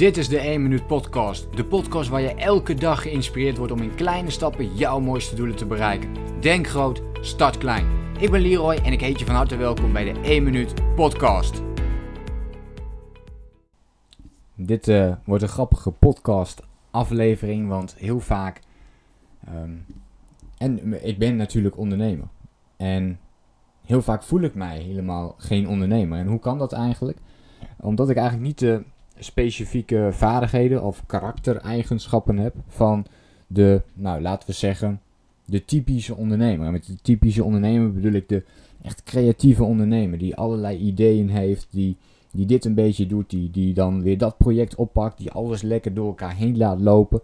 Dit is de 1 Minuut Podcast. De podcast waar je elke dag geïnspireerd wordt om in kleine stappen jouw mooiste doelen te bereiken. Denk groot, start klein. Ik ben Leroy en ik heet je van harte welkom bij de 1 Minuut Podcast. Dit uh, wordt een grappige podcast aflevering, want heel vaak... Um, en ik ben natuurlijk ondernemer. En heel vaak voel ik mij helemaal geen ondernemer. En hoe kan dat eigenlijk? Omdat ik eigenlijk niet de specifieke vaardigheden of karaktereigenschappen heb van de, nou laten we zeggen, de typische ondernemer. En met de typische ondernemer bedoel ik de echt creatieve ondernemer die allerlei ideeën heeft, die, die dit een beetje doet, die, die dan weer dat project oppakt, die alles lekker door elkaar heen laat lopen.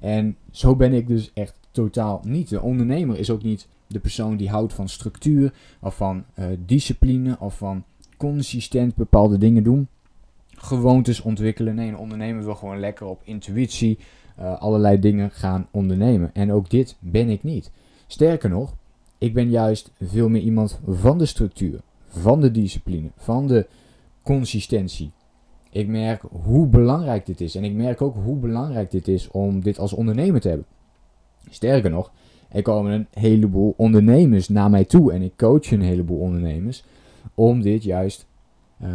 En zo ben ik dus echt totaal niet. De ondernemer is ook niet de persoon die houdt van structuur of van uh, discipline of van consistent bepaalde dingen doen gewoontes ontwikkelen. Nee, een ondernemer wil gewoon lekker op intuïtie uh, allerlei dingen gaan ondernemen. En ook dit ben ik niet. Sterker nog, ik ben juist veel meer iemand van de structuur, van de discipline, van de consistentie. Ik merk hoe belangrijk dit is. En ik merk ook hoe belangrijk dit is om dit als ondernemer te hebben. Sterker nog, er komen een heleboel ondernemers naar mij toe. En ik coach een heleboel ondernemers om dit juist uh,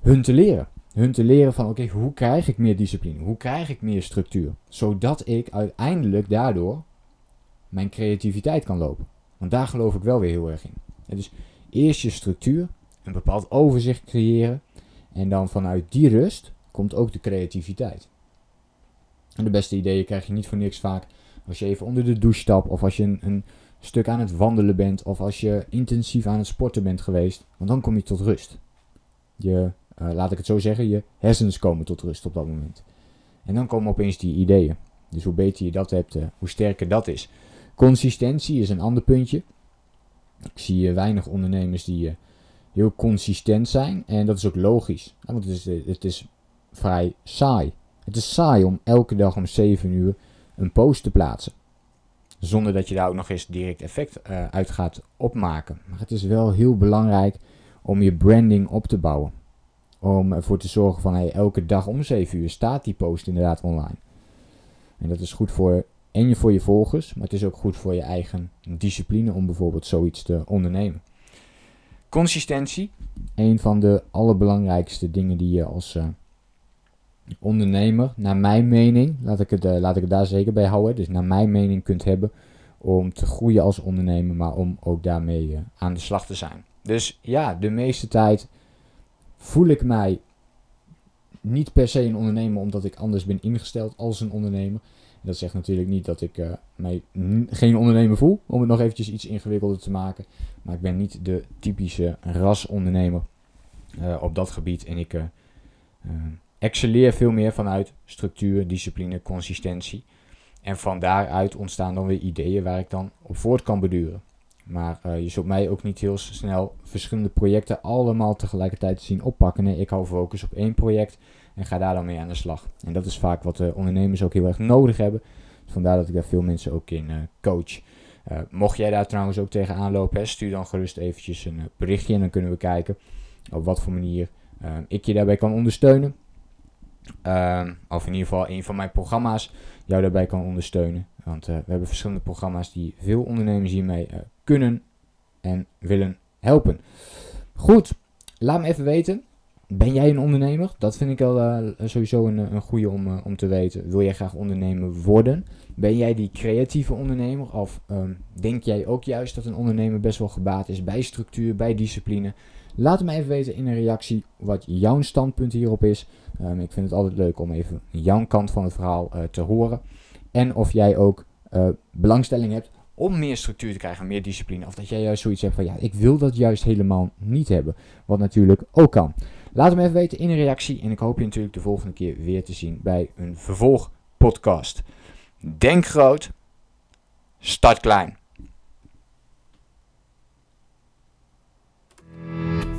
hun te leren. Hun te leren van oké, hoe krijg ik meer discipline? Hoe krijg ik meer structuur? Zodat ik uiteindelijk daardoor mijn creativiteit kan lopen. Want daar geloof ik wel weer heel erg in. dus eerst je structuur, een bepaald overzicht creëren. En dan vanuit die rust komt ook de creativiteit. En de beste ideeën krijg je niet voor niks vaak als je even onder de douche stapt. Of als je een, een stuk aan het wandelen bent. Of als je intensief aan het sporten bent geweest. Want dan kom je tot rust. Je uh, laat ik het zo zeggen, je hersens komen tot rust op dat moment. En dan komen opeens die ideeën. Dus hoe beter je dat hebt, uh, hoe sterker dat is. Consistentie is een ander puntje. Ik zie uh, weinig ondernemers die heel consistent zijn. En dat is ook logisch. Want het is, het is vrij saai. Het is saai om elke dag om 7 uur een post te plaatsen. Zonder dat je daar ook nog eens direct effect uit gaat opmaken. Maar het is wel heel belangrijk om je branding op te bouwen. Om ervoor te zorgen van hey, elke dag om 7 uur staat die post inderdaad online. En dat is goed voor, en voor je volgers, maar het is ook goed voor je eigen discipline om bijvoorbeeld zoiets te ondernemen. Consistentie, een van de allerbelangrijkste dingen die je als uh, ondernemer, naar mijn mening, laat ik, het, uh, laat ik daar zeker bij houden, dus naar mijn mening kunt hebben om te groeien als ondernemer, maar om ook daarmee uh, aan de slag te zijn. Dus ja, de meeste tijd voel ik mij niet per se een ondernemer omdat ik anders ben ingesteld als een ondernemer. Dat zegt natuurlijk niet dat ik uh, mij geen ondernemer voel, om het nog eventjes iets ingewikkelder te maken. Maar ik ben niet de typische rasondernemer uh, op dat gebied. En ik uh, excelleer veel meer vanuit structuur, discipline, consistentie. En van daaruit ontstaan dan weer ideeën waar ik dan op voort kan beduren. Maar uh, je zult mij ook niet heel snel verschillende projecten allemaal tegelijkertijd zien oppakken. Ik hou focus op één project en ga daar dan mee aan de slag. En dat is vaak wat de ondernemers ook heel erg nodig hebben. Vandaar dat ik daar veel mensen ook in uh, coach. Mocht jij daar trouwens ook tegenaan lopen, stuur dan gerust eventjes een berichtje en dan kunnen we kijken op wat voor manier ik je daarbij kan ondersteunen. Ehm, of in ieder geval een van mijn programma's jou daarbij kan ondersteunen. Want we hebben verschillende programma's die veel ondernemers hiermee kunnen en willen helpen. Goed, laat me even weten. Ben jij een ondernemer? Dat vind ik al uh, sowieso een, een goede om, om te weten. Wil jij graag ondernemer worden? Ben jij die creatieve ondernemer? Of um, denk jij ook juist dat een ondernemer best wel gebaat is bij structuur, bij discipline? Laat me even weten in een reactie wat jouw standpunt hierop is. Um, ik vind het altijd leuk om even jouw kant van het verhaal te horen. En of jij ook belangstelling hebt om meer structuur te krijgen, meer discipline. Of dat jij juist zoiets hebt van ja, ik wil dat juist helemaal niet hebben. Wat natuurlijk ook kan. Laat me even weten in een reactie. En ik hoop je natuurlijk de volgende keer weer te zien bij een vervolgpodcast. Denk groot, start klein.